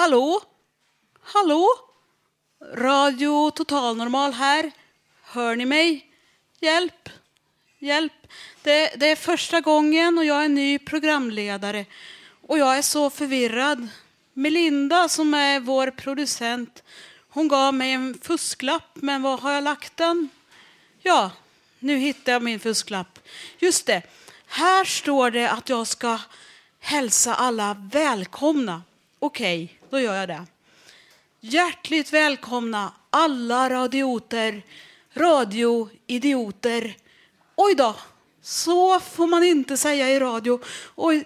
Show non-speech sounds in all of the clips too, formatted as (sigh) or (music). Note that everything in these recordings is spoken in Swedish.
Hallå? Hallå? Radio Total Normal här. Hör ni mig? Hjälp! Hjälp! Det, det är första gången och jag är ny programledare. Och jag är så förvirrad. Melinda som är vår producent, hon gav mig en fusklapp, men var har jag lagt den? Ja, nu hittar jag min fusklapp. Just det, här står det att jag ska hälsa alla välkomna. Okej, då gör jag det. Hjärtligt välkomna alla radioter, radioidioter. Oj då, så får man inte säga i radio. Oj,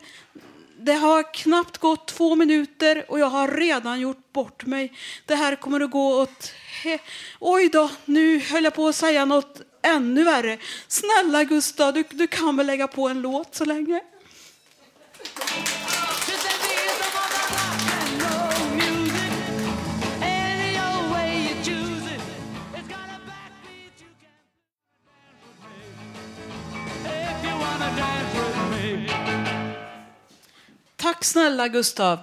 det har knappt gått två minuter och jag har redan gjort bort mig. Det här kommer att gå åt... He- Oj då, nu höll jag på att säga något ännu värre. Snälla Gustav, du, du kan väl lägga på en låt så länge? Tack snälla Gustav.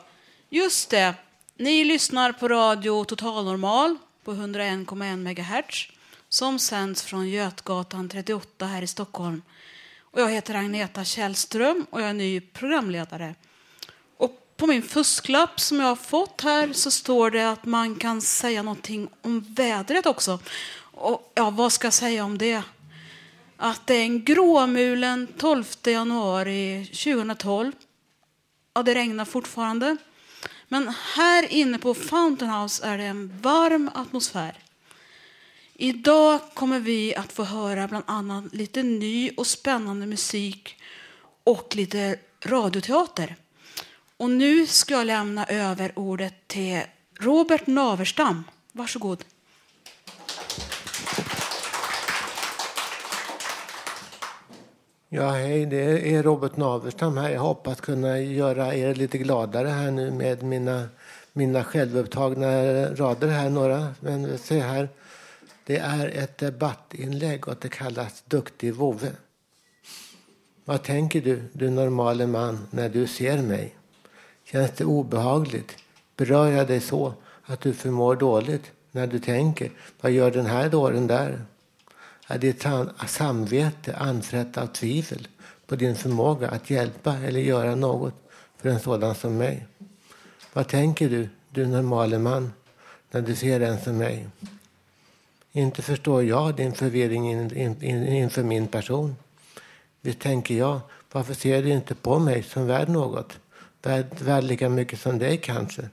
Just det, ni lyssnar på radio Totalnormal på 101,1 MHz som sänds från Götgatan 38 här i Stockholm. Och jag heter Agneta Källström och jag är ny programledare. Och på min fusklapp som jag har fått här så står det att man kan säga någonting om vädret också. Och ja, vad ska jag säga om det? Att det är en gråmulen 12 januari 2012 Ja, det regnar fortfarande. Men här inne på Fountain House är det en varm atmosfär. Idag kommer vi att få höra bland annat lite ny och spännande musik och lite radioteater. Och nu ska jag lämna över ordet till Robert Naverstam. Varsågod. Ja, hej, det är Robert Naverstam här. Jag hoppas kunna göra er lite gladare här nu med mina, mina självupptagna rader här, några. Men se här, det är ett debattinlägg och det kallas Duktig vovve. Vad tänker du, du normale man, när du ser mig? Känns det obehagligt? Berör jag dig så att du förmår dåligt när du tänker, vad gör den här dåren där? Är ditt samvete anfrätt av tvivel på din förmåga att hjälpa eller göra något för en sådan som mig? Vad tänker du, du normale man, när du ser en som mig? Inte förstår jag din förvirring in, in, in, inför min person. Visst tänker jag, varför ser du inte på mig som värd något? Värd, värd lika mycket som dig kanske?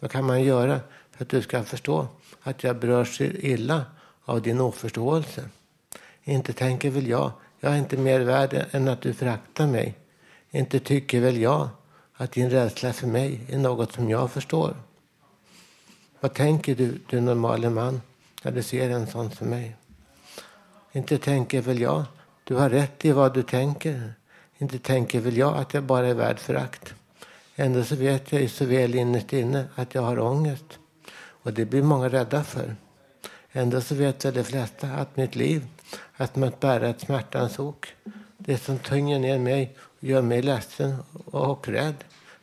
Vad kan man göra för att du ska förstå att jag berörs illa av din oförståelse. Inte tänker väl jag, jag är inte mer värd än att du föraktar mig. Inte tycker väl jag att din rädsla för mig är något som jag förstår. Vad tänker du, du normale man, när du ser en sån som mig? Inte tänker väl jag, du har rätt i vad du tänker. Inte tänker väl jag att jag bara är värd förakt. Ändå så vet jag ju så väl innerst inne att jag har ångest. Och det blir många rädda för. Ändå så vet väl de flesta att mitt liv, att man bära ett smärtans ok, det som tynger ner mig och gör mig ledsen och rädd,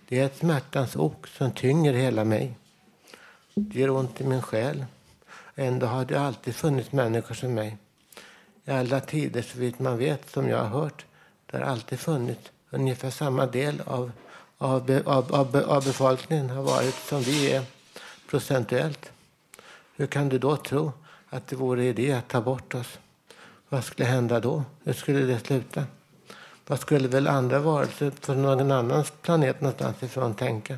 det är ett smärtans ok som tynger hela mig. Det gör ont i min själ. Ändå har det alltid funnits människor som mig. I alla tider, så vitt man vet, som jag har hört, det har alltid funnits ungefär samma del av, av, av, av, av befolkningen har varit som vi är procentuellt. Hur kan du då tro att det vore idé att ta bort oss? Vad skulle hända då? Hur skulle det sluta? Vad skulle väl andra varelser från någon annan planet någonstans ifrån tänka?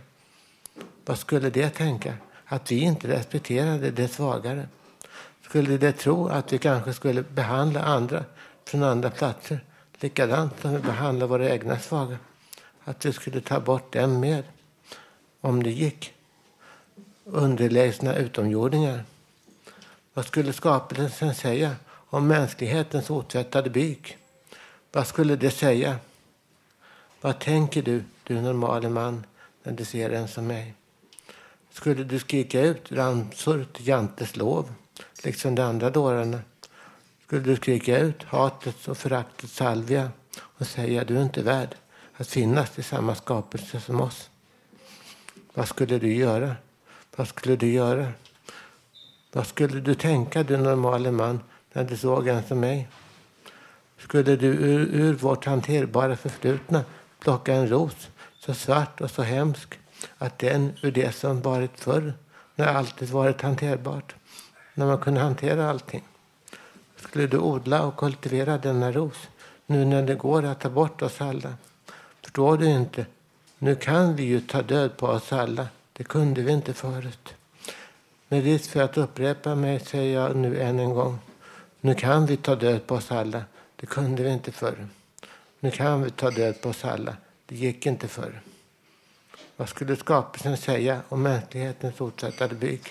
Vad skulle det tänka? Att vi inte respekterade det svagare? Skulle det tro att vi kanske skulle behandla andra från andra platser likadant som vi behandlar våra egna svaga? Att vi skulle ta bort dem mer om det gick? Underlägsna utomjordingar. Vad skulle skapelsen säga om mänsklighetens otvättade byk? Vad skulle det säga? Vad tänker du, du normale man, när du ser en som mig? Skulle du skrika ut ramsor till Jantes lov, liksom de andra dårarna? Skulle du skrika ut hatets och föraktets salvia och säga du är inte värd att finnas i samma skapelse som oss? Vad skulle du göra? Vad skulle du göra? Vad skulle du tänka, du normale man, när du såg en som mig? Skulle du ur, ur vårt hanterbara förflutna plocka en ros så svart och så hemsk att den ur det som varit förr, när alltid varit hanterbart, när man kunde hantera allting. Skulle du odla och kultivera denna ros nu när det går att ta bort oss alla? Förstår du inte? Nu kan vi ju ta död på oss alla. Det kunde vi inte förut. Med risk för att upprepa mig säger jag nu än en gång. Nu kan vi ta död på oss alla. Det kunde vi inte förr. Nu kan vi ta död på oss alla. Det gick inte förr. Vad skulle skapelsen säga om mänsklighetens otvättade byk?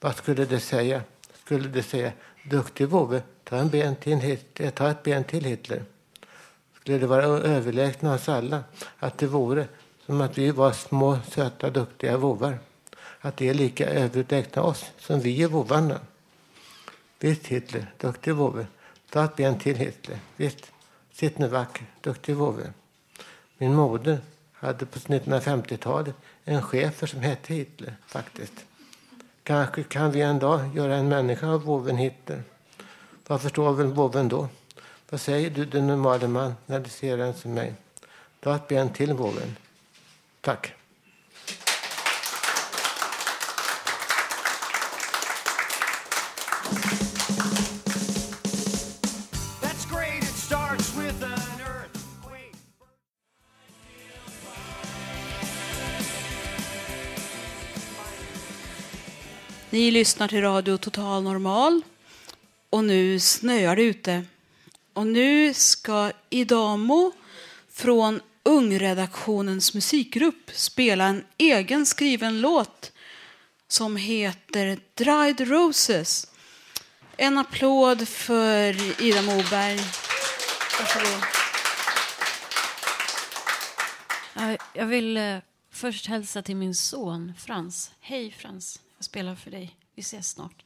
Vad skulle det säga? Skulle det säga, duktig vovve, ta, en ben till Hitler, eh, ta ett ben till Hitler? Skulle det vara överlägsna oss alla att det vore som att vi var små, söta, duktiga vovvar? Att de är lika överlägsna oss som vi är vovvarna? Visst Hitler, duktig vovve, ta ett ben till Hitler. Visst, sitt nu vacker, duktig vovve. Min moder hade på 1950-talet en chefer som hette Hitler faktiskt. Kanske kan vi en dag göra en människa av vovven Hitler. Vad förstår väl vovven då? Vad säger du den normala man när du ser en som mig? Ta ett ben till vovven. Tack. Ni lyssnar till Radio Total Normal och nu snöar det ute. Och nu ska Idamo från Ungredaktionens musikgrupp spela en egen skriven låt som heter Dried Roses. En applåd för Ida Moberg. Varsågod. Jag vill eh, först hälsa till min son Frans. Hej Frans, jag spelar för dig. Vi ses snart.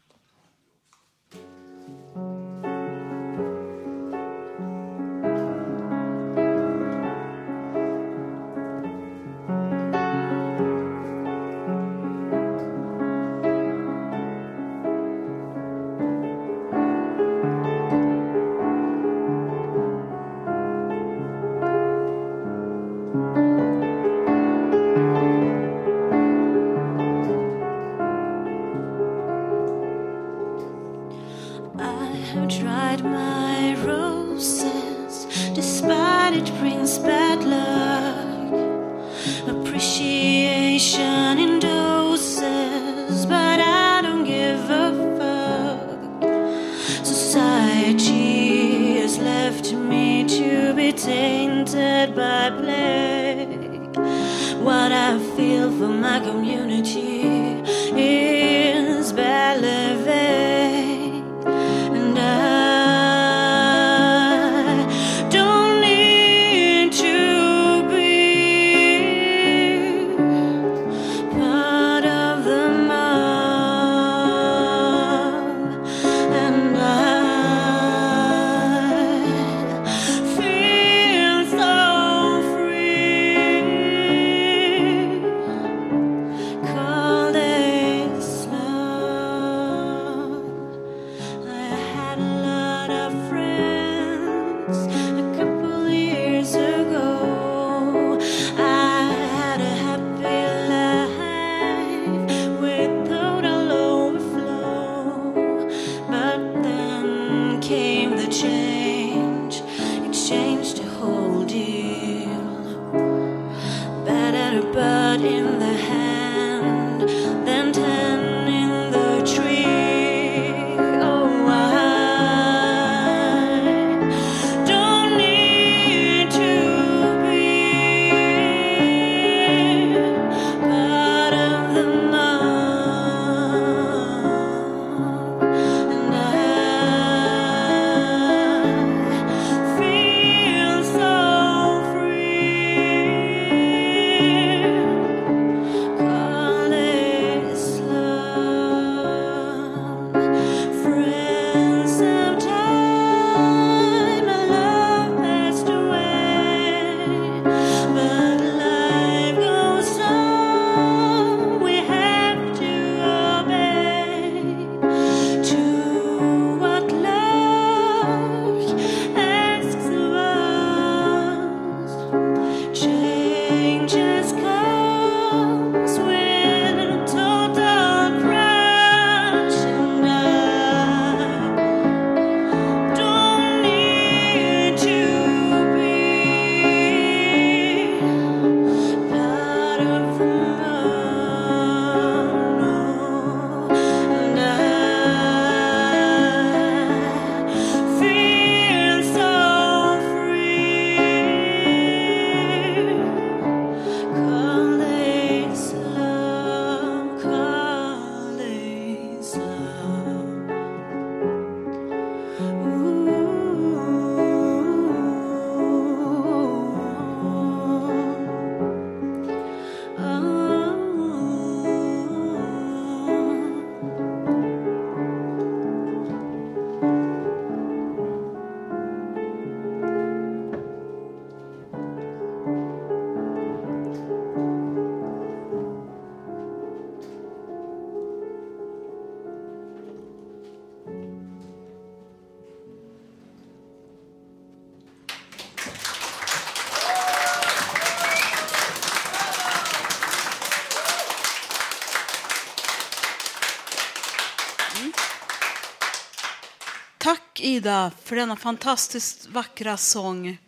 Ida för denna fantastiskt vackra sång.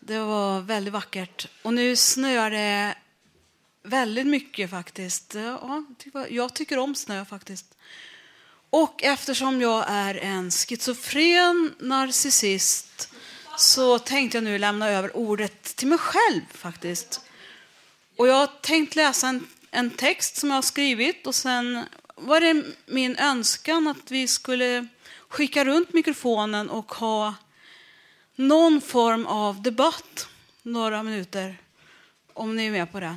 Det var väldigt vackert. Och nu snöar det väldigt mycket faktiskt. Ja, jag tycker om snö faktiskt. Och eftersom jag är en schizofren narcissist så tänkte jag nu lämna över ordet till mig själv faktiskt. Och jag har tänkt läsa en, en text som jag har skrivit och sen var det min önskan att vi skulle skicka runt mikrofonen och ha någon form av debatt några minuter. Om ni är med på det.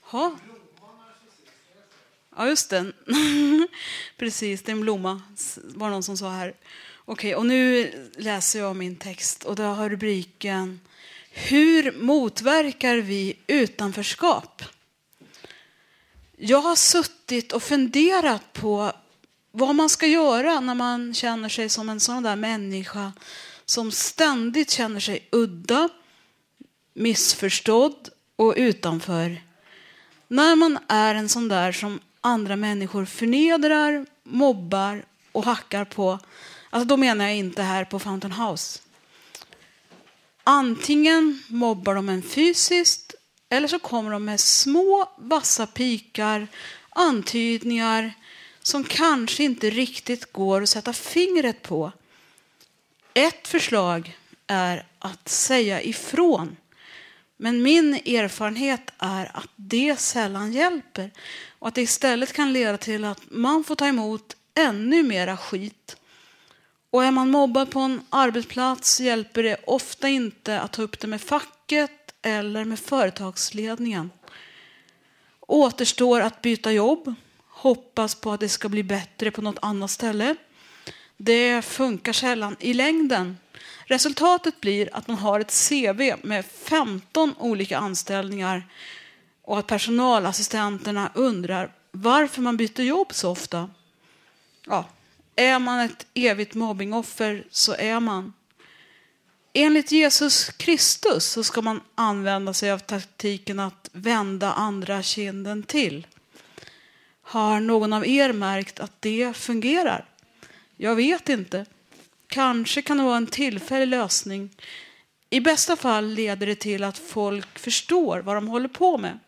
Ha. Ja, just det. (laughs) Precis, det är en blomma, var någon som sa här. Okej, och nu läser jag min text och det har rubriken Hur motverkar vi utanförskap? Jag har suttit och funderat på vad man ska göra när man känner sig som en sån där människa som ständigt känner sig udda, missförstådd och utanför. När man är en sån där som andra människor förnedrar, mobbar och hackar på. Alltså då menar jag inte här på Fountain House. Antingen mobbar de en fysiskt eller så kommer de med små vassa pikar, antydningar som kanske inte riktigt går att sätta fingret på. Ett förslag är att säga ifrån. Men min erfarenhet är att det sällan hjälper och att det istället kan leda till att man får ta emot ännu mera skit. Och är man mobbad på en arbetsplats hjälper det ofta inte att ta upp det med facket eller med företagsledningen. Återstår att byta jobb, hoppas på att det ska bli bättre på något annat ställe. Det funkar sällan i längden. Resultatet blir att man har ett CV med 15 olika anställningar och att personalassistenterna undrar varför man byter jobb så ofta. Ja, är man ett evigt mobbingoffer så är man. Enligt Jesus Kristus så ska man använda sig av taktiken att vända andra kinden till. Har någon av er märkt att det fungerar? Jag vet inte. Kanske kan det vara en tillfällig lösning. I bästa fall leder det till att folk förstår vad de håller på med.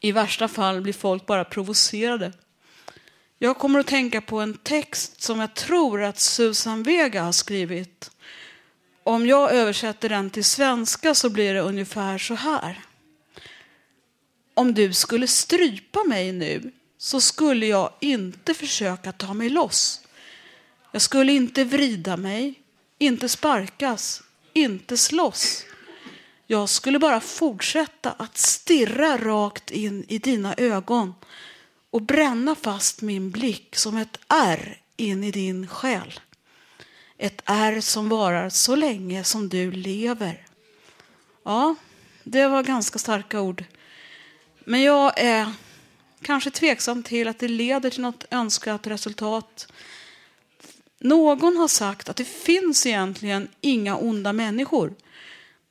I värsta fall blir folk bara provocerade. Jag kommer att tänka på en text som jag tror att Susan Vega har skrivit. Om jag översätter den till svenska så blir det ungefär så här. Om du skulle strypa mig nu så skulle jag inte försöka ta mig loss. Jag skulle inte vrida mig, inte sparkas, inte slåss. Jag skulle bara fortsätta att stirra rakt in i dina ögon och bränna fast min blick som ett ärr in i din själ. Ett ärr som varar så länge som du lever. Ja, det var ganska starka ord. Men jag är kanske tveksam till att det leder till något önskat resultat. Någon har sagt att det finns egentligen inga onda människor.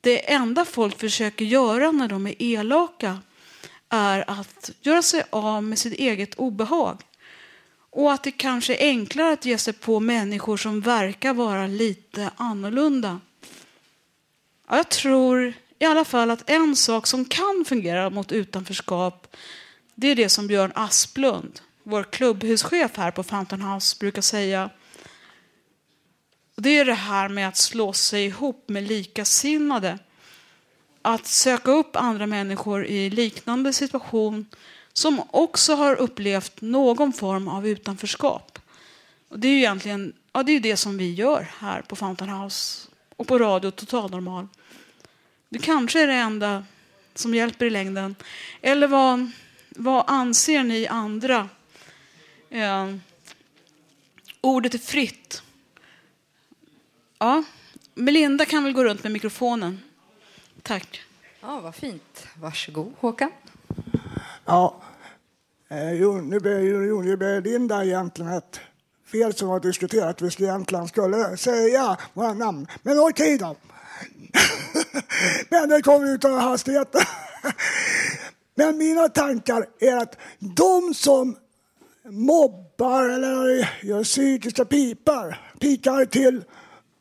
Det enda folk försöker göra när de är elaka är att göra sig av med sitt eget obehag. Och att det kanske är enklare att ge sig på människor som verkar vara lite annorlunda. Ja, jag tror i alla fall att en sak som kan fungera mot utanförskap det är det som Björn Asplund, vår klubbhuschef här på Fountain House, brukar säga. Det är det här med att slå sig ihop med likasinnade. Att söka upp andra människor i liknande situation som också har upplevt någon form av utanförskap. Och det är ju egentligen ja, det, är det som vi gör här på Fountain House och på Radio Total Normal. Det kanske är det enda som hjälper i längden. Eller vad, vad anser ni andra? Eh, ordet är fritt. Ja, Melinda kan väl gå runt med mikrofonen. Tack. Ja, vad fint. Varsågod, Håkan. Ja, eh, jo, nu ber jo, nu ber Linda egentligen ett fel som har diskuterat. Vi skulle egentligen skulle säga våra namn. Men okej då. (laughs) Men det kommer ut av hastigheten. Men mina tankar är att de som mobbar eller gör psykiska pipar, pikar till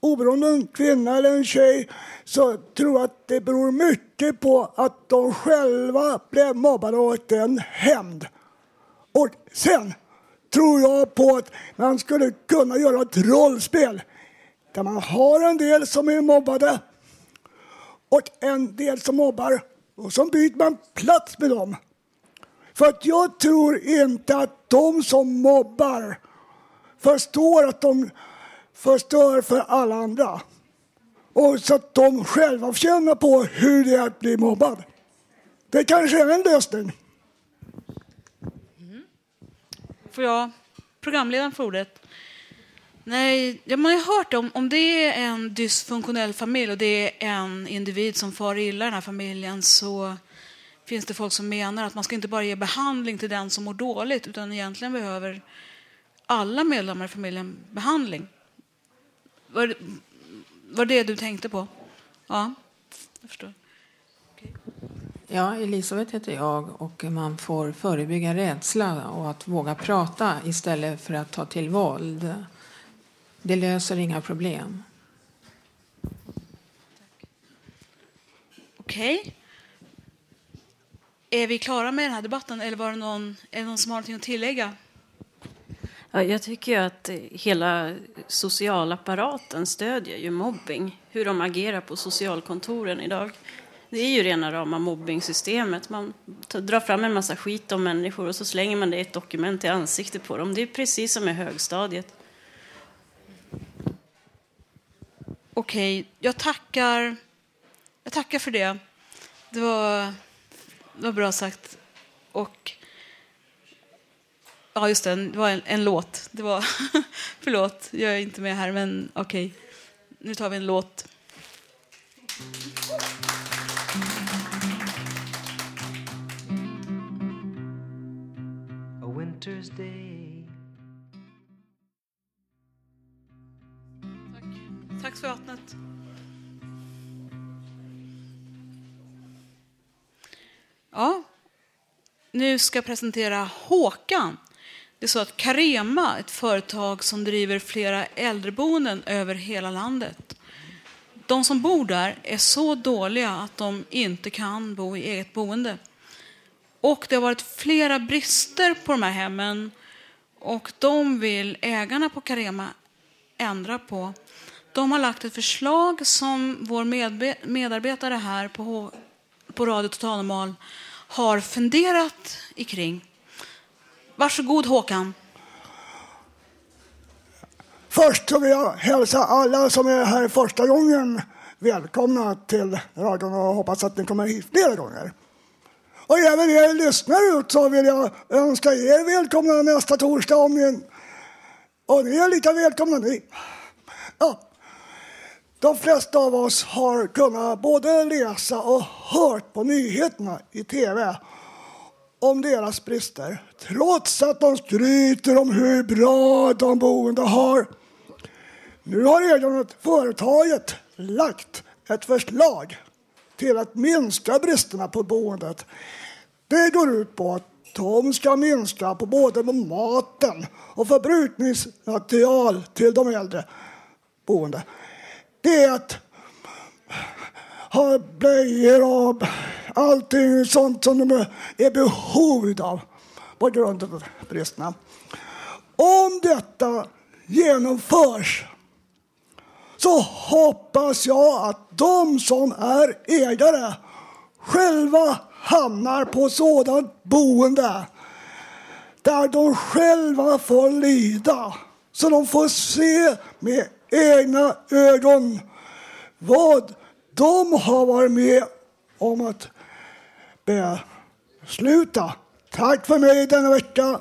oberoende om en kvinna eller en tjej så tror jag att det beror mycket på att de själva blev mobbade och en hämnd. Och sen tror jag på att man skulle kunna göra ett rollspel där man har en del som är mobbade och en del som mobbar och så byter man plats med dem. För att jag tror inte att de som mobbar förstår att de förstör för alla andra. Och så att de själva känner på hur det är att bli mobbad. Det kanske är en lösning. Mm. Får jag, programledaren för ordet? Nej, ja, man har hört om, om det är en dysfunktionell familj och det är en individ som far illa i den här familjen så finns det folk som menar att man ska inte bara ge behandling till den som mår dåligt utan egentligen behöver alla medlemmar i familjen behandling. Var, det- var det du tänkte på? Ja, jag förstår. Ja, Elisabeth heter jag och man får förebygga rädsla och att våga prata istället för att ta till våld. Det löser inga problem. Okej. Är vi klara med den här debatten eller var det någon, är det någon som har någonting att tillägga? Ja, jag tycker ju att hela socialapparaten stödjer ju mobbing. Hur de agerar på socialkontoren idag. Det är ju rena rama mobbingsystemet. Man drar fram en massa skit om människor och så slänger man det i ett dokument i ansiktet på dem. Det är precis som i högstadiet. Okej, jag tackar. Jag tackar för det. Det var, det var bra sagt. Och ja, just det, det var en, en låt. Det var (laughs) förlåt, jag är inte med här, men okej. Nu tar vi en låt. A winter's day. Tack för vattnet. Ja, nu ska jag presentera Håkan. Det är så att Carema, ett företag som driver flera äldreboenden över hela landet. de som bor där är så dåliga att de inte kan bo i eget boende. Och det har varit flera brister på de här hemmen och de vill ägarna på Carema ändra på. De har lagt ett förslag som vår medarbetare här på, på Radio Totalnormal har funderat kring. Varsågod Håkan. Först så vill jag hälsa alla som är här första gången välkomna till radion och hoppas att ni kommer hit flera gånger. Och även er lyssnare ut så vill jag önska er välkomna nästa torsdag om ni... Och ni är lika välkomna ni. Ja. De flesta av oss har kunnat både läsa och hört på nyheterna i tv om deras brister trots att de skryter om hur bra de boende har. Nu har redan företaget lagt ett förslag till att minska bristerna på boendet. Det går ut på att de ska minska på både maten och förbrukningsmaterial till de äldre boende het, har ha blöjor och allting sånt som de är i behov av på grund av bristerna. Om detta genomförs så hoppas jag att de som är ägare själva hamnar på sådant boende där de själva får lida. Så de får se med egna ögon vad de har varit med om att besluta. Tack för mig denna vecka.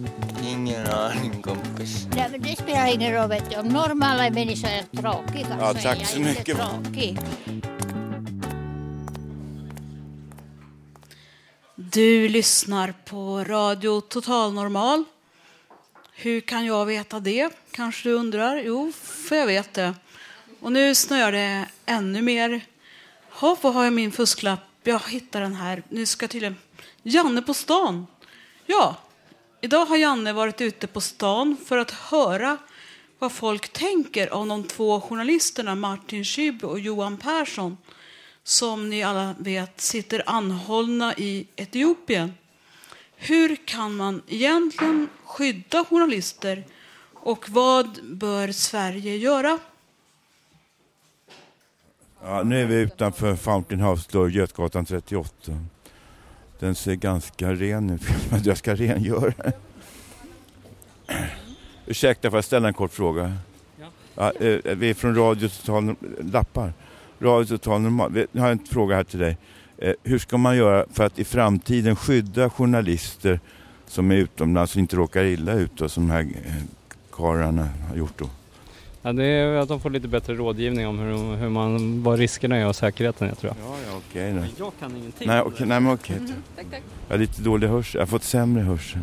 Ingen aning kompis. Nej, men det spelar ingen roll. Vet du. Om normala människor är tråkiga Ja, så tack är jag så inte mycket. tråkig. Du lyssnar på Radio Total Normal. Hur kan jag veta det? Kanske du undrar? Jo, för jag vet det. Och nu snöar det ännu mer. Hopp, var har jag min fusklapp? Jag hittar den här. Nu ska jag tydligen... Janne på stan. Ja, idag har Janne varit ute på stan för att höra vad folk tänker om de två journalisterna Martin Schibbye och Johan Persson som ni alla vet sitter anhållna i Etiopien. Hur kan man egentligen skydda journalister och vad bör Sverige göra? Ja, nu är vi utanför Fountain House, då, Götgatan 38. Den ser ganska ren ut. (laughs) Jag ska rengöra den. Ursäkta, får jag ställa en kort fråga? Ja, eh, vi är från Radio Total Lappar. Radio Total Normal. Jag har en fråga här till dig. Eh, Hur ska man göra för att i framtiden skydda journalister som är utomlands och inte råkar illa ut då, som de här eh, karlarna har gjort då? Ja, det är att de får lite bättre rådgivning om hur, hur man, vad riskerna är och säkerheten är tror jag. Ja, ja, okej då. Jag kan ingenting. Nej, okej, nej men okej. Tack, tack. Jag har lite dålig hörsel. Jag har fått sämre hörsel.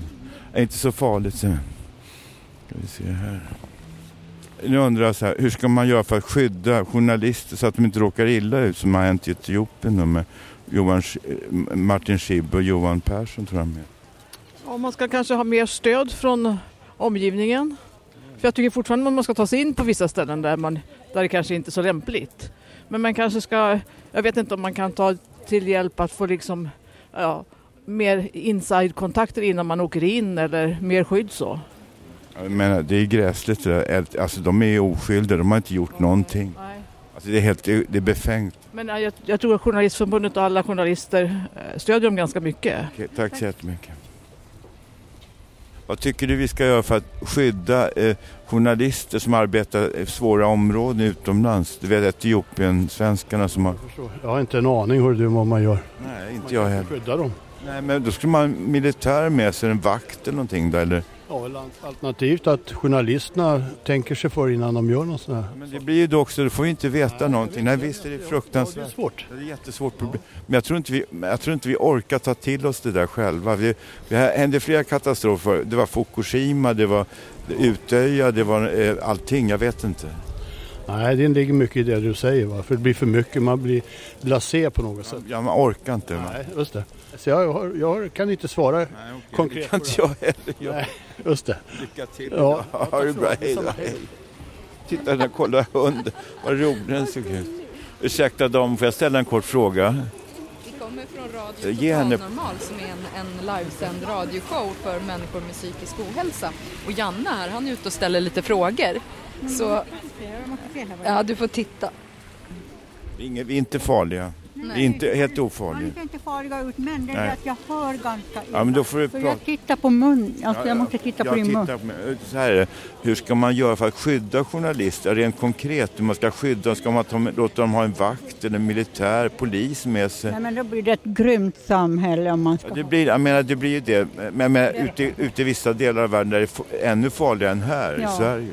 Det är inte så farligt sen. Ska vi se här. Nu undrar jag så här, hur ska man göra för att skydda journalister så att de inte råkar illa ut som har hänt i Etiopien med Johan, eh, Martin Schibbye och Johan Persson tror jag med. Ja, man ska kanske ha mer stöd från omgivningen. För jag tycker fortfarande att man ska ta sig in på vissa ställen där, man, där det kanske inte är så lämpligt. Men man kanske ska, jag vet inte om man kan ta till hjälp att få liksom, ja, mer inside-kontakter innan man åker in eller mer skydd så. Menar, det är gräsligt det där. Alltså de är ju oskyldiga, de har inte gjort någonting. Alltså, det är helt, det är befängt. Men ja, jag, jag tror att Journalistförbundet och alla journalister eh, stödjer dem ganska mycket. Okej, tack så jättemycket. Vad tycker du vi ska göra för att skydda eh, journalister som arbetar i svåra områden utomlands? Du vet Etiopien-svenskarna som har... Jag har inte en aning hur du vad man gör. Nej, inte jag heller. Skydda dem. Nej, men då skulle man ha militär med sig, en vakt eller någonting då, eller? Ja, alternativt att journalisterna tänker sig för innan de gör något sånt här. Men det blir ju då också, du får ju inte veta någonting. Nej, visst är det fruktansvärt. Ja, det är svårt. Det är jättesvårt problem. Men jag tror inte vi, jag tror inte vi orkar ta till oss det där själva. Vi, det hände flera katastrofer. Det var Fukushima, det var Utöja, det var eh, allting. Jag vet inte. Nej, det ligger mycket i det du säger. Va? För det blir för mycket, man blir blasé på något sätt. Ja, man orkar inte. Va? Nej, just det. Så jag, har, jag kan inte svara Nej, konkret. Det kan inte jag heller göra. Nej, just det. Lycka till. Ja, ha det bra. Hej då. Hej. Titta, den kolla hunden. Vad rolig den såg ut. Ursäkta dam, får jag ställa en kort fråga? Vi kommer från Radio Ge henne- Total Normal som är en, en livesänd radioshow för människor med psykisk ohälsa. Och Janne här, han är ute och ställer lite frågor. Så ja, du får titta. Inga- vi är inte farliga. Vi är inte helt ofarliga. ser inte farliga ut men det är Nej. att jag hör ganska illa. Ja, men då får du För prata. jag tittar på mun, alltså jag måste titta på jag din mun. på- Så här är det. Hur ska man göra för att skydda journalister? Rent konkret, hur man ska skydda dem? Ska man ta, låta dem ha en vakt eller militär, polis med sig? Nej men då blir det ett grymt samhälle om man ska Det blir, jag menar, det blir ju det. Men, men ute, ute i vissa delar av världen där det är f- ännu farligare än här Ja. i Sverige.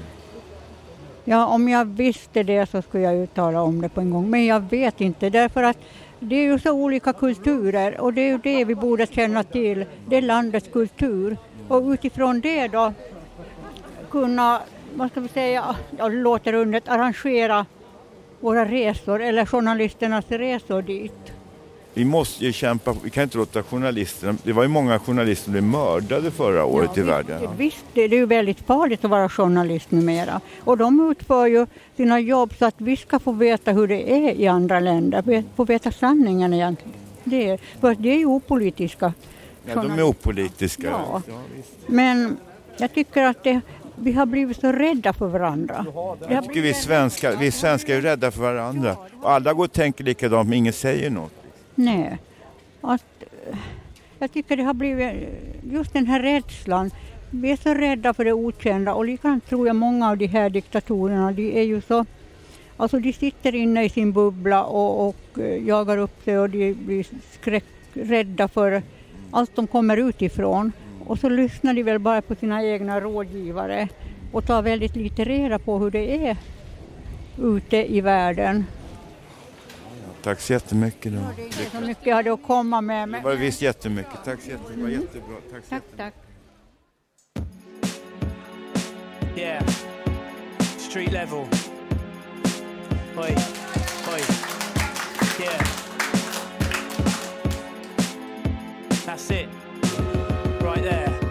Ja, om jag visste det så skulle jag ju tala om det på en gång. Men jag vet inte därför att det är ju så olika kulturer och det är ju det vi borde känna till. Det är landets kultur. Och utifrån det då kunna, vad ska vi säga, ja, det låter undet, arrangera våra resor eller journalisternas resor dit. Vi måste ju kämpa, vi kan inte låta journalisterna, det var ju många journalister som blev mördade förra året i världen. Visst, det är ju väldigt farligt att vara journalist numera. Och de utför ju sina jobb så att vi ska få veta hur det är i andra länder, få veta sanningen egentligen. Det är, för det är ju opolitiska Ja, de är opolitiska. Ja. Men jag tycker att det, vi har blivit så rädda för varandra. Jag tycker vi svenskar, vi svenskar är rädda för varandra. Och alla går och tänker likadant men ingen säger något. Nej. Att, eh, jag tycker det har blivit just den här rädslan. Vi är så rädda för det okända och likadant tror jag många av de här diktatorerna, de är ju så Alltså de sitter inne i sin bubbla och, och eh, jagar upp sig och de blir skräckrädda för allt de kommer utifrån. Och så lyssnar de väl bara på sina egna rådgivare och tar väldigt lite reda på hur det är ute i världen. Tack så jättemycket. Då. Det är inte så mycket jag hade att komma med. Det Men... var visst jättemycket. Tack så jättemycket. Det var jättebra. Tack så Tack, tack. Yeah. Street level. Oi. Oi. Yeah. That's it. Right there.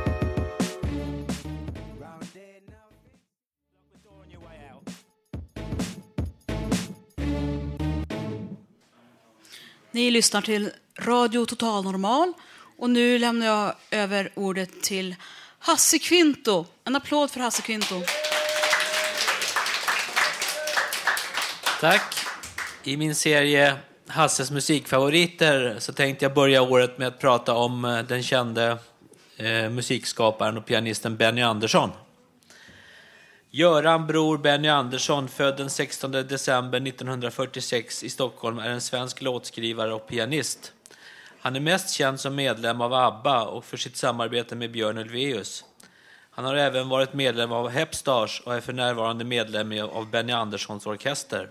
Ni lyssnar till Radio Total Normal och nu lämnar jag över ordet till Hasse Kvinto. En applåd för Hasse Kvinto. Tack. I min serie Hasses musikfavoriter så tänkte jag börja året med att prata om eh, den kände eh, musikskaparen och pianisten Benny Andersson. Göran Bror Benny Andersson, född den 16 december 1946 i Stockholm, är en svensk låtskrivare och pianist. Han är mest känd som medlem av ABBA och för sitt samarbete med Björn Ulvaeus. Han har även varit medlem av Hepstars och är för närvarande medlem av Benny Anderssons orkester.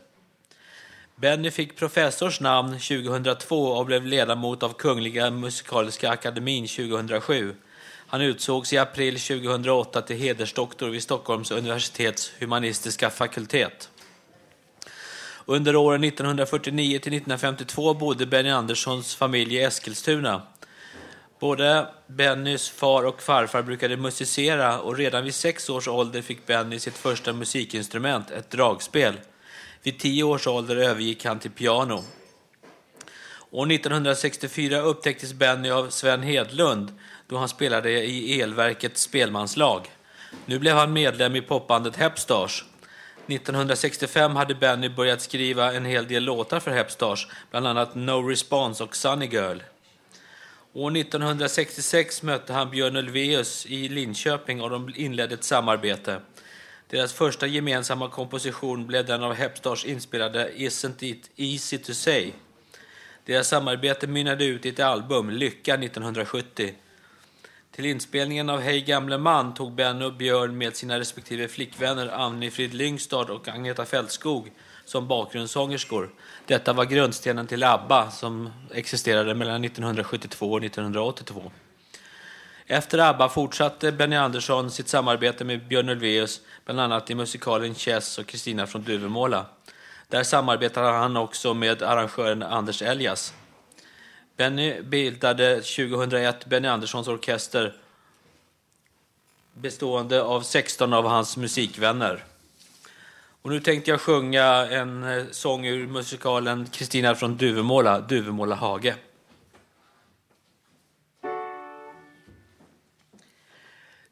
Benny fick professors namn 2002 och blev ledamot av Kungliga Musikaliska Akademin 2007. Han utsågs i april 2008 till hedersdoktor vid Stockholms universitets humanistiska fakultet. Under åren 1949 till 1952 bodde Benny Anderssons familj i Eskilstuna. Både Bennys far och farfar brukade musicera och redan vid sex års ålder fick Benny sitt första musikinstrument, ett dragspel. Vid tio års ålder övergick han till piano. År 1964 upptäcktes Benny av Sven Hedlund då han spelade i Elverkets spelmanslag. Nu blev han medlem i popbandet Hepstars. 1965 hade Benny börjat skriva en hel del låtar för Hepstars, bland annat No Response och Sunny Girl. År 1966 mötte han Björn Ulvaeus i Linköping och de inledde ett samarbete. Deras första gemensamma komposition blev den av Hepstars inspelade Isn't it easy to say? Deras samarbete mynnade ut i ett album, Lycka 1970. Till inspelningen av Hej gamle man tog Benny och Björn med sina respektive flickvänner Anni-Frid Lyngstad och Agneta Fältskog som bakgrundssångerskor. Detta var grundstenen till ABBA som existerade mellan 1972 och 1982. Efter ABBA fortsatte Benny Andersson sitt samarbete med Björn Ulvaeus, bland annat i musikalen Chess och Kristina från Duvemåla. Där samarbetade han också med arrangören Anders Elias. Benny bildade 2001 Benny Anderssons orkester bestående av 16 av hans musikvänner. Och nu tänkte jag sjunga en eh, sång ur musikalen Kristina från Duvemåla, Duvemåla hage.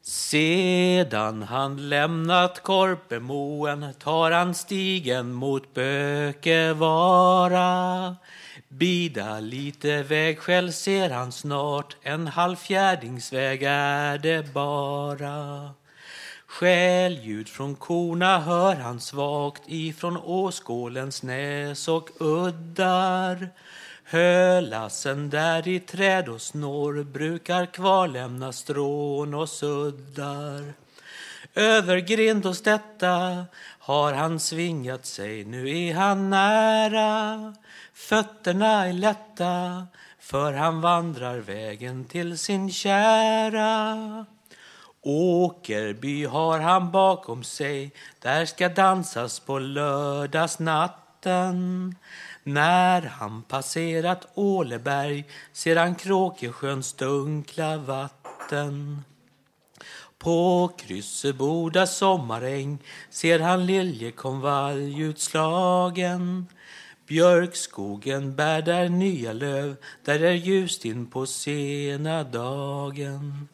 Sedan han lämnat Korpemoen tar han stigen mot Bökevara. Bida lite vägskäl ser han snart, en halvfjärdingsväg är det bara. Skälljud från korna hör han svagt ifrån Åskålens näs och uddar. Hölassen där i träd och snår brukar kvarlämna strån och suddar. Över grind och stätta har han svingat sig, nu är han nära. Fötterna är lätta, för han vandrar vägen till sin kära. Åkerby har han bakom sig, där ska dansas på lördagsnatten. När han passerat Åleberg ser han Kråkesjöns dunkla vatten. På Krysseboda sommaräng ser han liljekonvalj utslagen. Björkskogen bär där nya löv, där är ljust in på sena dagen.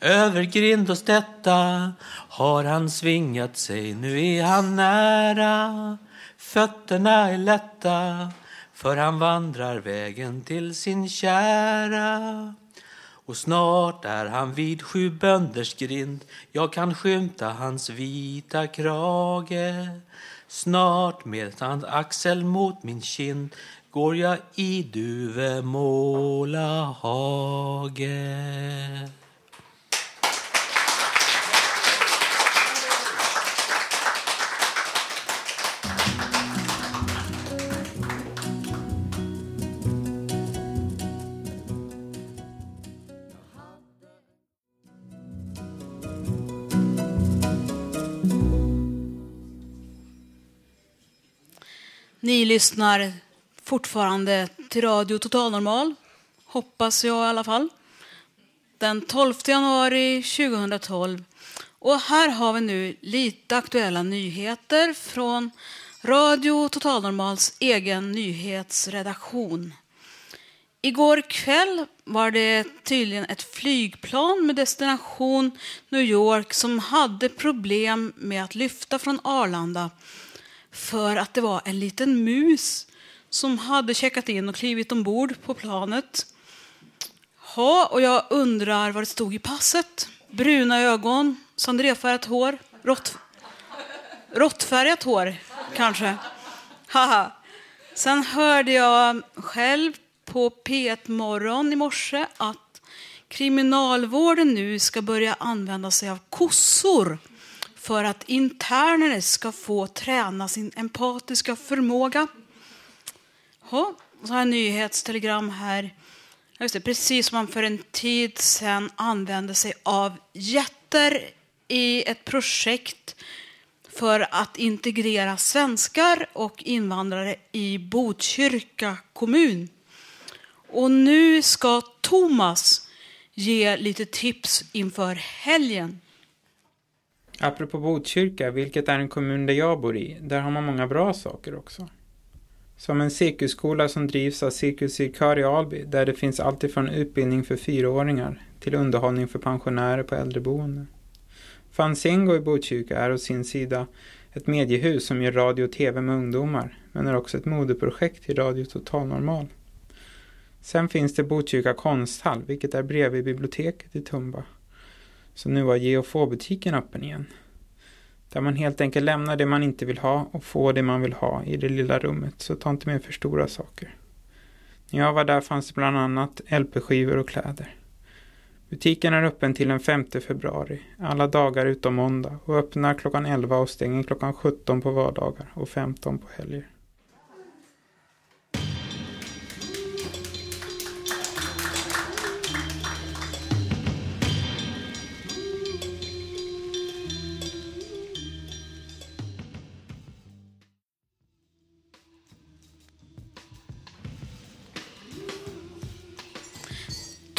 Över grind och stätta har han svingat sig, nu är han nära. Fötterna är lätta, för han vandrar vägen till sin kära. Och snart är han vid sju bönders grind, jag kan skymta hans vita krage. Snart med hans axel mot min kind går jag i Duvemåla hage. Lyssnar fortfarande till Radio Total Normal, hoppas jag i alla fall. Den 12 januari 2012. Och här har vi nu lite aktuella nyheter från Radio Total Normals egen nyhetsredaktion. Igår kväll var det tydligen ett flygplan med destination New York som hade problem med att lyfta från Arlanda för att det var en liten mus som hade checkat in och klivit ombord på planet. Ha, och jag undrar vad det stod i passet. Bruna ögon, sandrefärgat hår, rått, råttfärgat hår kanske. Haha. Sen hörde jag själv på P1 Morgon i morse att kriminalvården nu ska börja använda sig av kossor för att interner ska få träna sin empatiska förmåga. Ja, så har jag nyhetstelegram här. Just det, precis som man för en tid sedan använde sig av jätter i ett projekt för att integrera svenskar och invandrare i Botkyrka kommun. Och nu ska Thomas ge lite tips inför helgen. Apropå Botkyrka, vilket är en kommun där jag bor i, där har man många bra saker också. Som en cirkusskola som drivs av Cirkus Cirkör i Alby, där det finns alltifrån utbildning för fyraåringar till underhållning för pensionärer på äldreboende. Fanzingo i Botkyrka är å sin sida ett mediehus som gör radio och tv med ungdomar, men är också ett modeprojekt i Radio Total Normal. Sen finns det Botkyrka konsthall, vilket är bredvid biblioteket i Tumba. Så nu har geofobutiken öppen igen. Där man helt enkelt lämnar det man inte vill ha och får det man vill ha i det lilla rummet, så ta inte med för stora saker. När jag var där fanns det bland annat LP-skivor och kläder. Butiken är öppen till den 5 februari, alla dagar utom måndag och öppnar klockan 11 och stänger klockan 17 på vardagar och 15 på helger.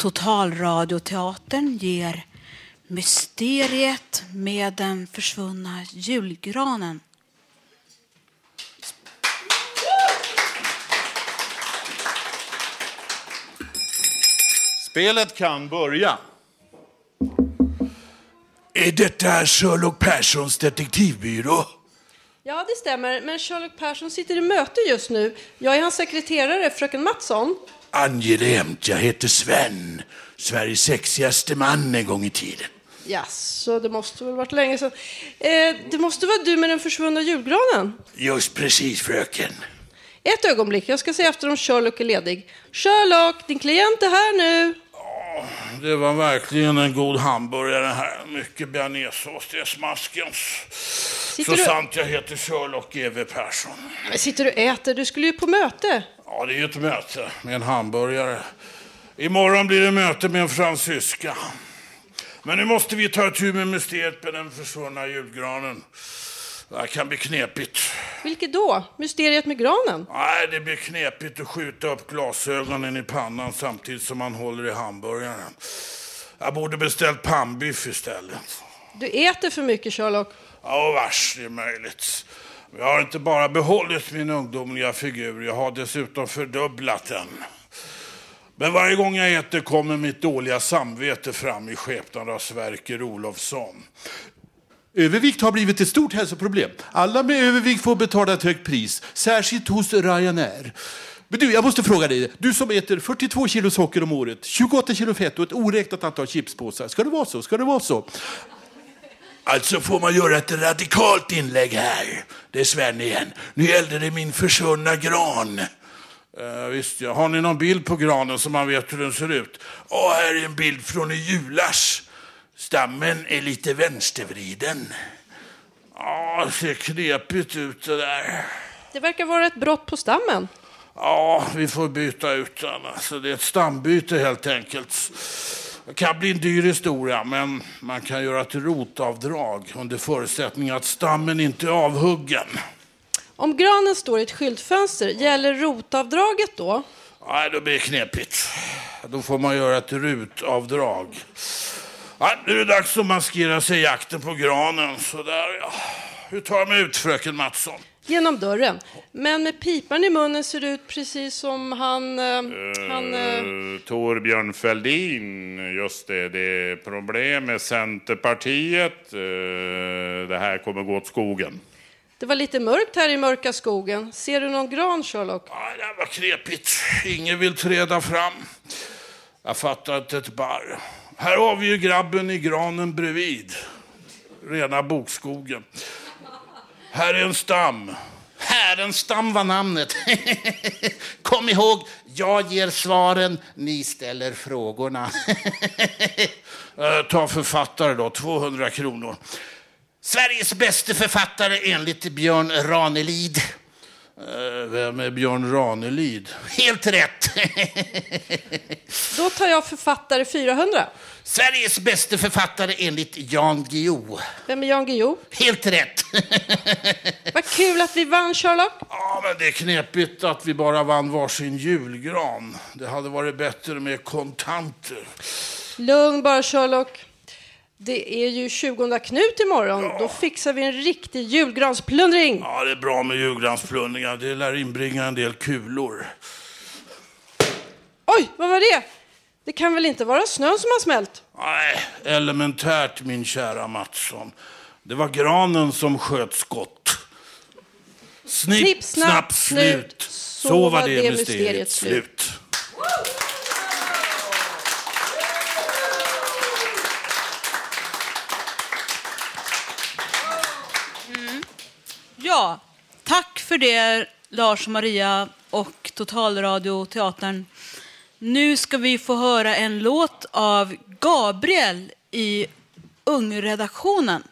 Totalradioteatern ger Mysteriet med den försvunna julgranen. Spelet kan börja. Är detta Sherlock Perssons detektivbyrå? Ja, det stämmer. Men Sherlock Persson sitter i möte just nu. Jag är hans sekreterare, fröken Mattsson. Angenämt, jag heter Sven. Sveriges sexigaste man en gång i tiden. Ja, så det måste väl varit länge sedan. Eh, det måste vara du med den försvunna julgranen. Just precis, fröken. Ett ögonblick, jag ska se efter om Sherlock är ledig. Sherlock, din klient är här nu. Det var verkligen en god hamburgare här. Mycket bearnaisesås, det är smaskens. Sitter Så du- sant jag heter Sherlock E.V. Persson. Men sitter du och äter? Du skulle ju på möte. Ja, det är ett möte med en hamburgare. Imorgon blir det möte med en fransyska. Men nu måste vi ta tur med mysteriet med den försvunna julgranen. Det här kan bli knepigt. Vilket då? Mysteriet med granen? Nej, det blir knepigt att skjuta upp glasögonen i pannan samtidigt som man håller i hamburgaren. Jag borde beställt pannbiff istället. Du äter för mycket, Sherlock. Ja, vars, det är möjligt. Jag har inte bara behållit min ungdomliga figur, jag har dessutom fördubblat den. Men varje gång jag äter kommer mitt dåliga samvete fram i skepnad av Sverker Olofsson. Övervikt har blivit ett stort hälsoproblem. Alla med övervikt får betala ett högt pris, särskilt hos Ryanair. Men du, jag måste fråga dig, du som äter 42 kilo socker om året, 28 kilo fett och ett oräknat antal chipspåsar. Ska det vara så? Ska det vara så? Alltså får man göra ett radikalt inlägg här. Det är Sven igen. Nu gällde det min försvunna gran. Uh, visst, ja. Har ni någon bild på granen så man vet hur den ser ut? Och här är en bild från i julas. Stammen är lite vänstervriden. Ja, det ser knepigt ut det där. Det verkar vara ett brott på stammen. Ja, vi får byta ut den. Alltså, det är ett stambyte helt enkelt. Det kan bli en dyr historia, men man kan göra ett rotavdrag under förutsättning att stammen inte är avhuggen. Om granen står i ett skyltfönster, gäller rotavdraget då? Nej, då blir det knepigt. Då får man göra ett rutavdrag. Ja, nu är det dags att maskera sig i jakten på granen. Sådär, ja. Hur tar jag mig ut, fröken Mattsson? Genom dörren. Men med pipan i munnen ser det ut precis som han... Eh, han eh, Eh, Torbjörn Fälldin, just det, det är problem med Centerpartiet. Eh, Det här kommer gå åt skogen. det var lite mörkt här i mörka skogen. Ser du någon gran, Sherlock? Ja, det var knepigt. Ingen vill träda fram. Jag fattar inte ett barr. Här har vi ju grabben i granen bredvid. Rena bokskogen. Här är en stam. Härenstam var namnet. (laughs) Kom ihåg, jag ger svaren, ni ställer frågorna. (laughs) Eh, Ta författare då, 200 kronor. Sveriges bästa författare enligt Björn Ranelid. Eh, Vem är Björn Ranelid? Helt rätt! (laughs) Då tar jag författare 400. Sveriges bästa författare enligt Jan Guillou. Vem är Jan Guillou? Helt rätt! (laughs) Vad kul att vi vann, Sherlock. Ja, men det är knepigt att vi bara vann varsin julgran. Det hade varit bättre med kontanter. Lugn bara, Sherlock. Det är ju 20 Knut imorgon. Då fixar vi en riktig julgransplundring. Ja, det är bra med julgransplundringar. Det lär inbringa en del kulor. Oj, vad var det? Det kan väl inte vara snön som har smält? Nej, elementärt min kära Mattsson. Det var granen som sköt skott. Snipp, Snipp, snapp, snapp, slut. Så var det mysteriet mysteriet slut. slut. Ja, tack för det Lars och Maria och Totalradioteatern. Nu ska vi få höra en låt av Gabriel i Ungredaktionen.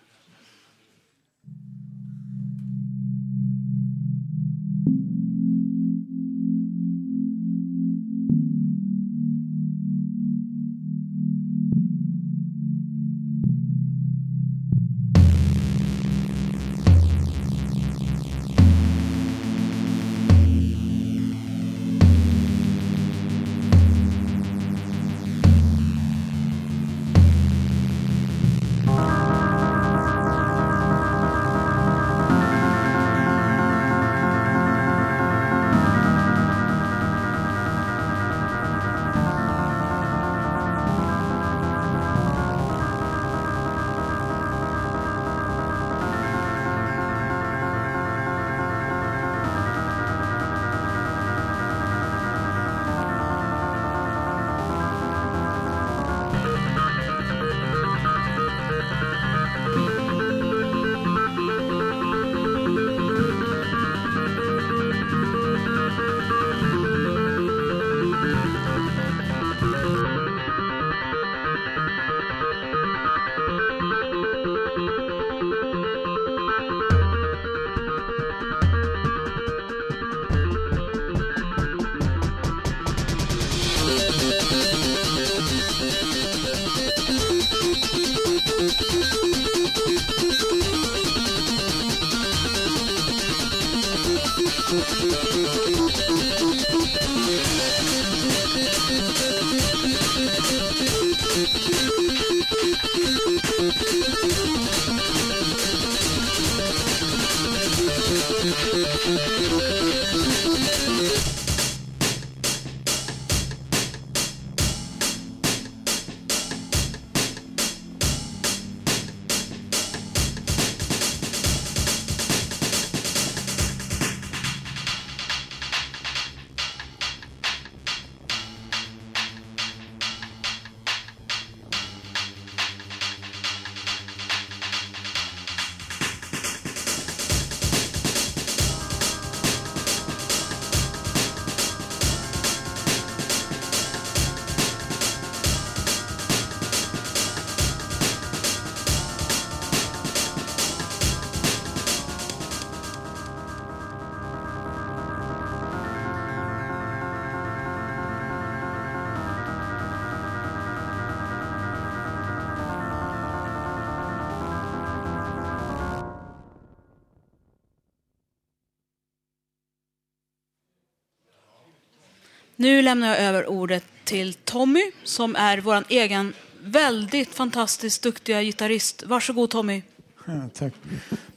Nu lämnar jag över ordet till Tommy som är vår egen väldigt fantastiskt duktiga gitarrist. Varsågod Tommy. Ja, tack.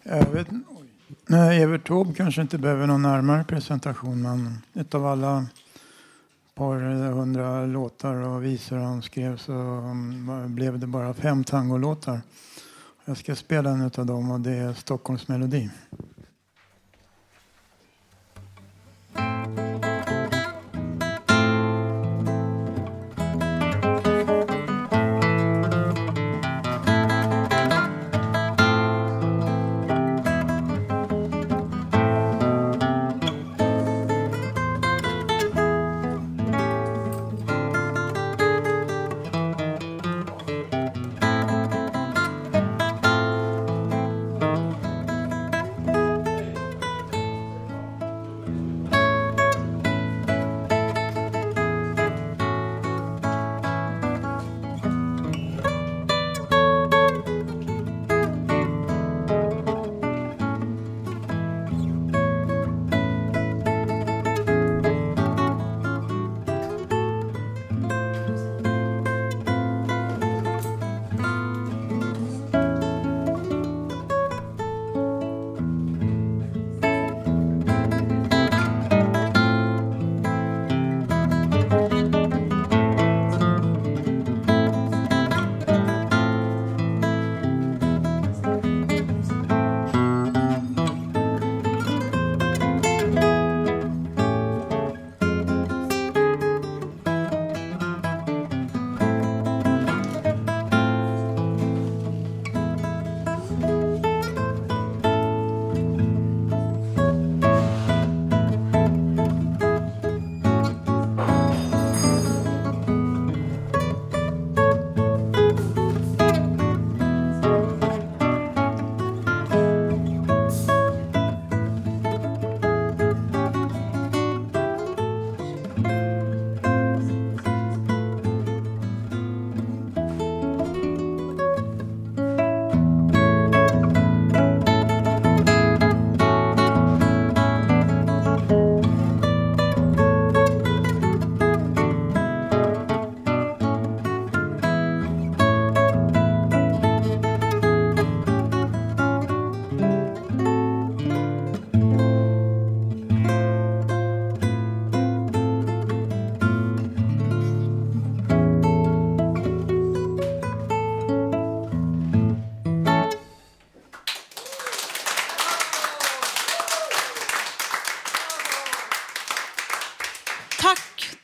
Jag vet. Nej, Evert Taube kanske inte behöver någon närmare presentation men utav alla par eh, hundra låtar och visor han skrev så mm, blev det bara fem tangolåtar. Jag ska spela en av dem och det är Stockholms melodi.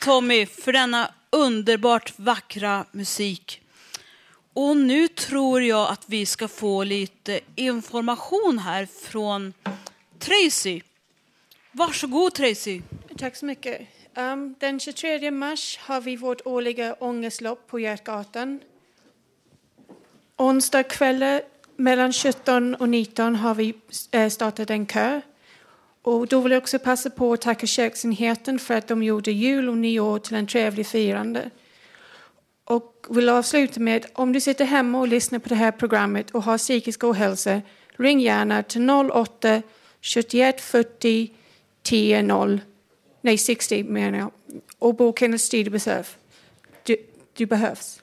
Tommy för denna underbart vackra musik. Och nu tror jag att vi ska få lite information här från Tracy. Varsågod Tracy. Tack så mycket. Um, den 23 mars har vi vårt årliga ångestlopp på Götgatan. Onsdag kväll mellan 17 och 19 har vi eh, startat en kö. Och då vill jag också passa på att tacka köksenheten för att de gjorde jul och nyår till en trevlig firande. Och vill avsluta med om du sitter hemma och lyssnar på det här programmet och har psykisk ohälsa, ring gärna till 08 71 40 10 0, nej 60 menar jag, och boka en studiebesök. Du, du behövs.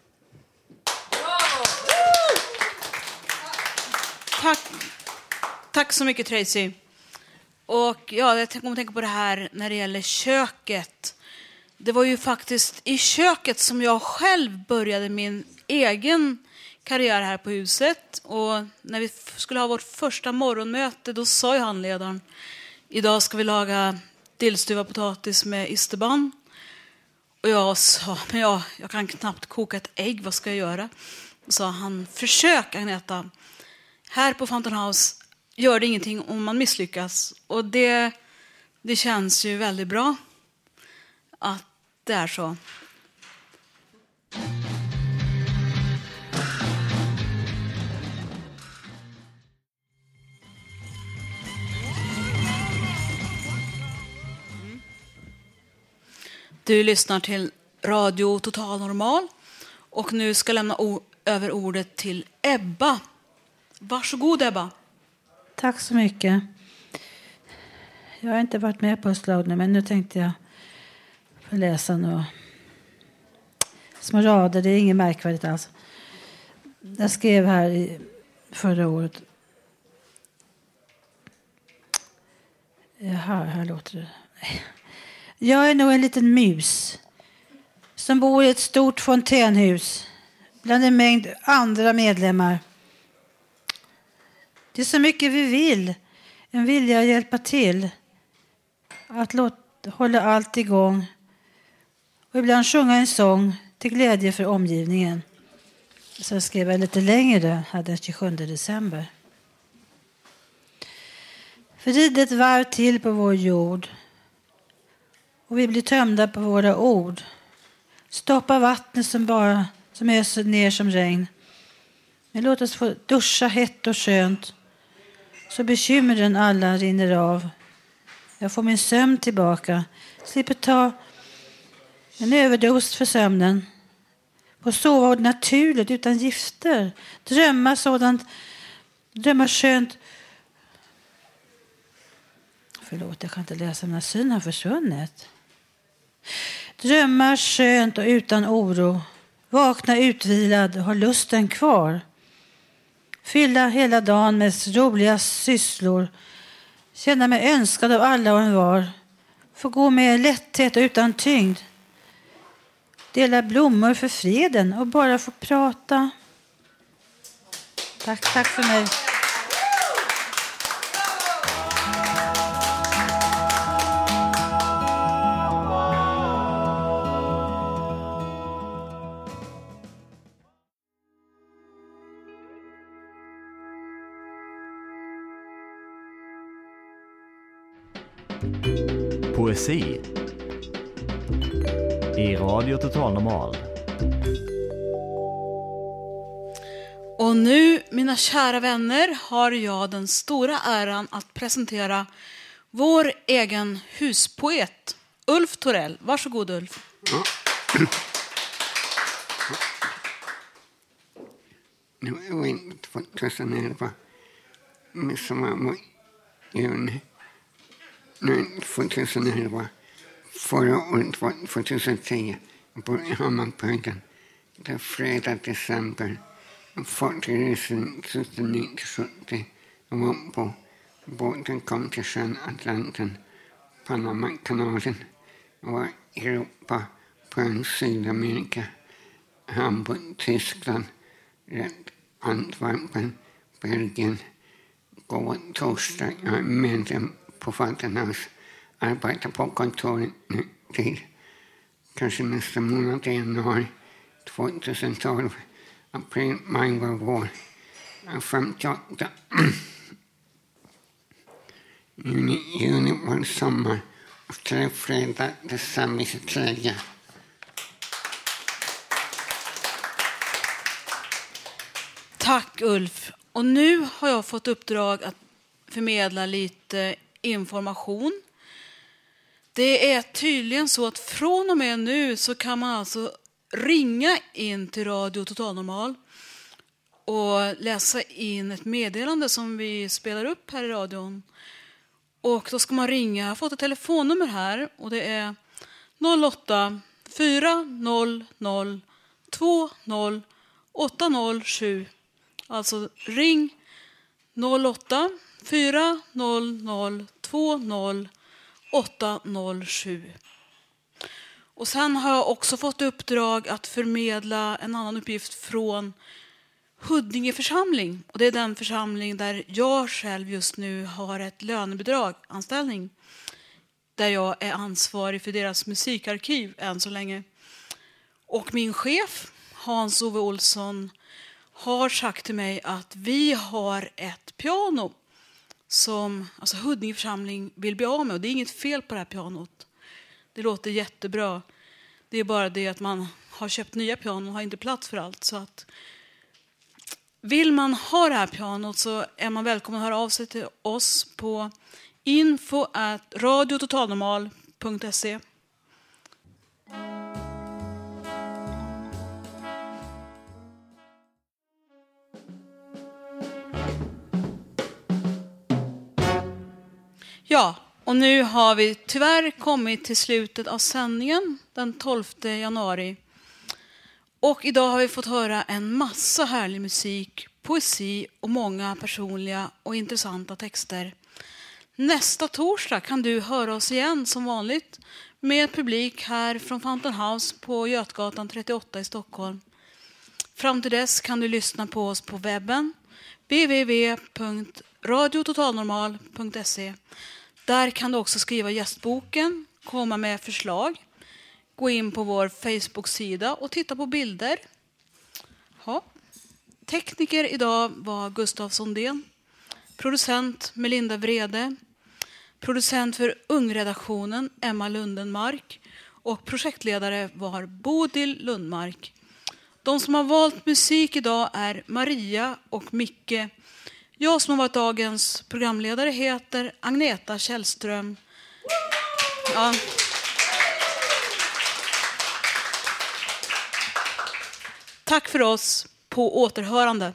Tack, tack så mycket Tracy. Och ja, jag kommer att tänka på det här när det gäller köket. Det var ju faktiskt i köket som jag själv började min egen karriär här på huset. Och när vi skulle ha vårt första morgonmöte då sa ju handledaren idag ska vi laga dillstuvad potatis med isterband. Och jag sa, men jag, jag kan knappt koka ett ägg, vad ska jag göra? Då sa han, försök Agneta. Här på Fountain House gör det ingenting om man misslyckas. Och det, det känns ju väldigt bra att det är så. Du lyssnar till Radio Total Normal och nu ska jag lämna o- över ordet till Ebba. Varsågod Ebba. Tack så mycket. Jag har inte varit med på Östlaud nu, men nu tänkte jag få läsa några små rader. Det är inget märkvärdigt alls. Jag skrev här i förra året. Jaha, här låter det. (laughs) Jag är nog en liten mus som bor i ett stort fontänhus bland en mängd andra medlemmar. Det är så mycket vi vill, en vilja att hjälpa till, att låta, hålla allt igång och ibland sjunga en sång till glädje för omgivningen. Så skrev jag lite längre, den 27 december. Vrid ett varv till på vår jord och vi blir tömda på våra ord. Stoppa vattnet som bara som öser ner som regn. Men låt oss få duscha hett och skönt så bekymren alla rinner av. Jag får min sömn tillbaka, slipper ta en överdos för sömnen. Får sova naturligt utan gifter, drömma sådant, drömma skönt. Förlåt, jag kan inte läsa, mina syn har försvunnit. Drömma skönt och utan oro. Vakna utvilad och ha lusten kvar. Fylla hela dagen med roliga sysslor. Känna mig önskad av alla och envar. Få gå med lätthet och utan tyngd. Dela blommor för freden och bara få prata. Tack, tack för mig. Poesi i Radio Total Normal. Och nu, mina kära vänner, har jag den stora äran att presentera vår egen huspoet, Ulf Torell. Varsågod Ulf. Det var inte 2011. Midsommar var juni. Nu 2011. Förra året var 2010. Jag bor i Hammarbyhöjden. Det är fredag december. Fartygsresan 69-70. Jag var på båten kom till sjön Atlanten. Panamakanalen. Jag var i Europa, på en Sydamerika. Hamburg, Tyskland. Rätt Antwerpen, Belgien. Går torsdag. Jag är medlem på Fountain House. Arbetar på kontoret nu till kanske nästa månad i januari 2012. April, maj var vår. 58. Juni, juni var sommar. Och tre fredag, december 23. Tack Ulf. Och nu har jag fått uppdrag att förmedla lite information. Det är tydligen så att från och med nu så kan man alltså ringa in till Radio Total Normal och läsa in ett meddelande som vi spelar upp här i radion. Och då ska man ringa, jag har fått ett telefonnummer här och det är 08 400 20 807. Alltså ring 08 400 20 807. Och sen har jag också fått uppdrag att förmedla en annan uppgift från Huddinge församling. Och det är den församling där jag själv just nu har ett lönebidrag, anställning. Där jag är ansvarig för deras musikarkiv än så länge. Och min chef, Hans-Ove Olsson, har sagt till mig att vi har ett piano som alltså Huddinge församling vill bli av med. Och det är inget fel på det här pianot. Det låter jättebra. Det är bara det att man har köpt nya pianon och har inte plats för allt. Så att vill man ha det här pianot så är man välkommen att höra av sig till oss på info radiototalnormal.se. Ja, och nu har vi tyvärr kommit till slutet av sändningen den 12 januari. Och idag har vi fått höra en massa härlig musik, poesi och många personliga och intressanta texter. Nästa torsdag kan du höra oss igen som vanligt med publik här från Fountain House på Götgatan 38 i Stockholm. Fram till dess kan du lyssna på oss på webben www.radiototalnormal.se där kan du också skriva gästboken, komma med förslag, gå in på vår Facebook-sida och titta på bilder. Ja. Tekniker idag var Gustav Sondén, producent Melinda Vrede, producent för Ungredaktionen Emma Lundenmark och projektledare var Bodil Lundmark. De som har valt musik idag är Maria och Micke jag som har varit dagens programledare heter Agneta Källström. Ja. Tack för oss. På återhörande.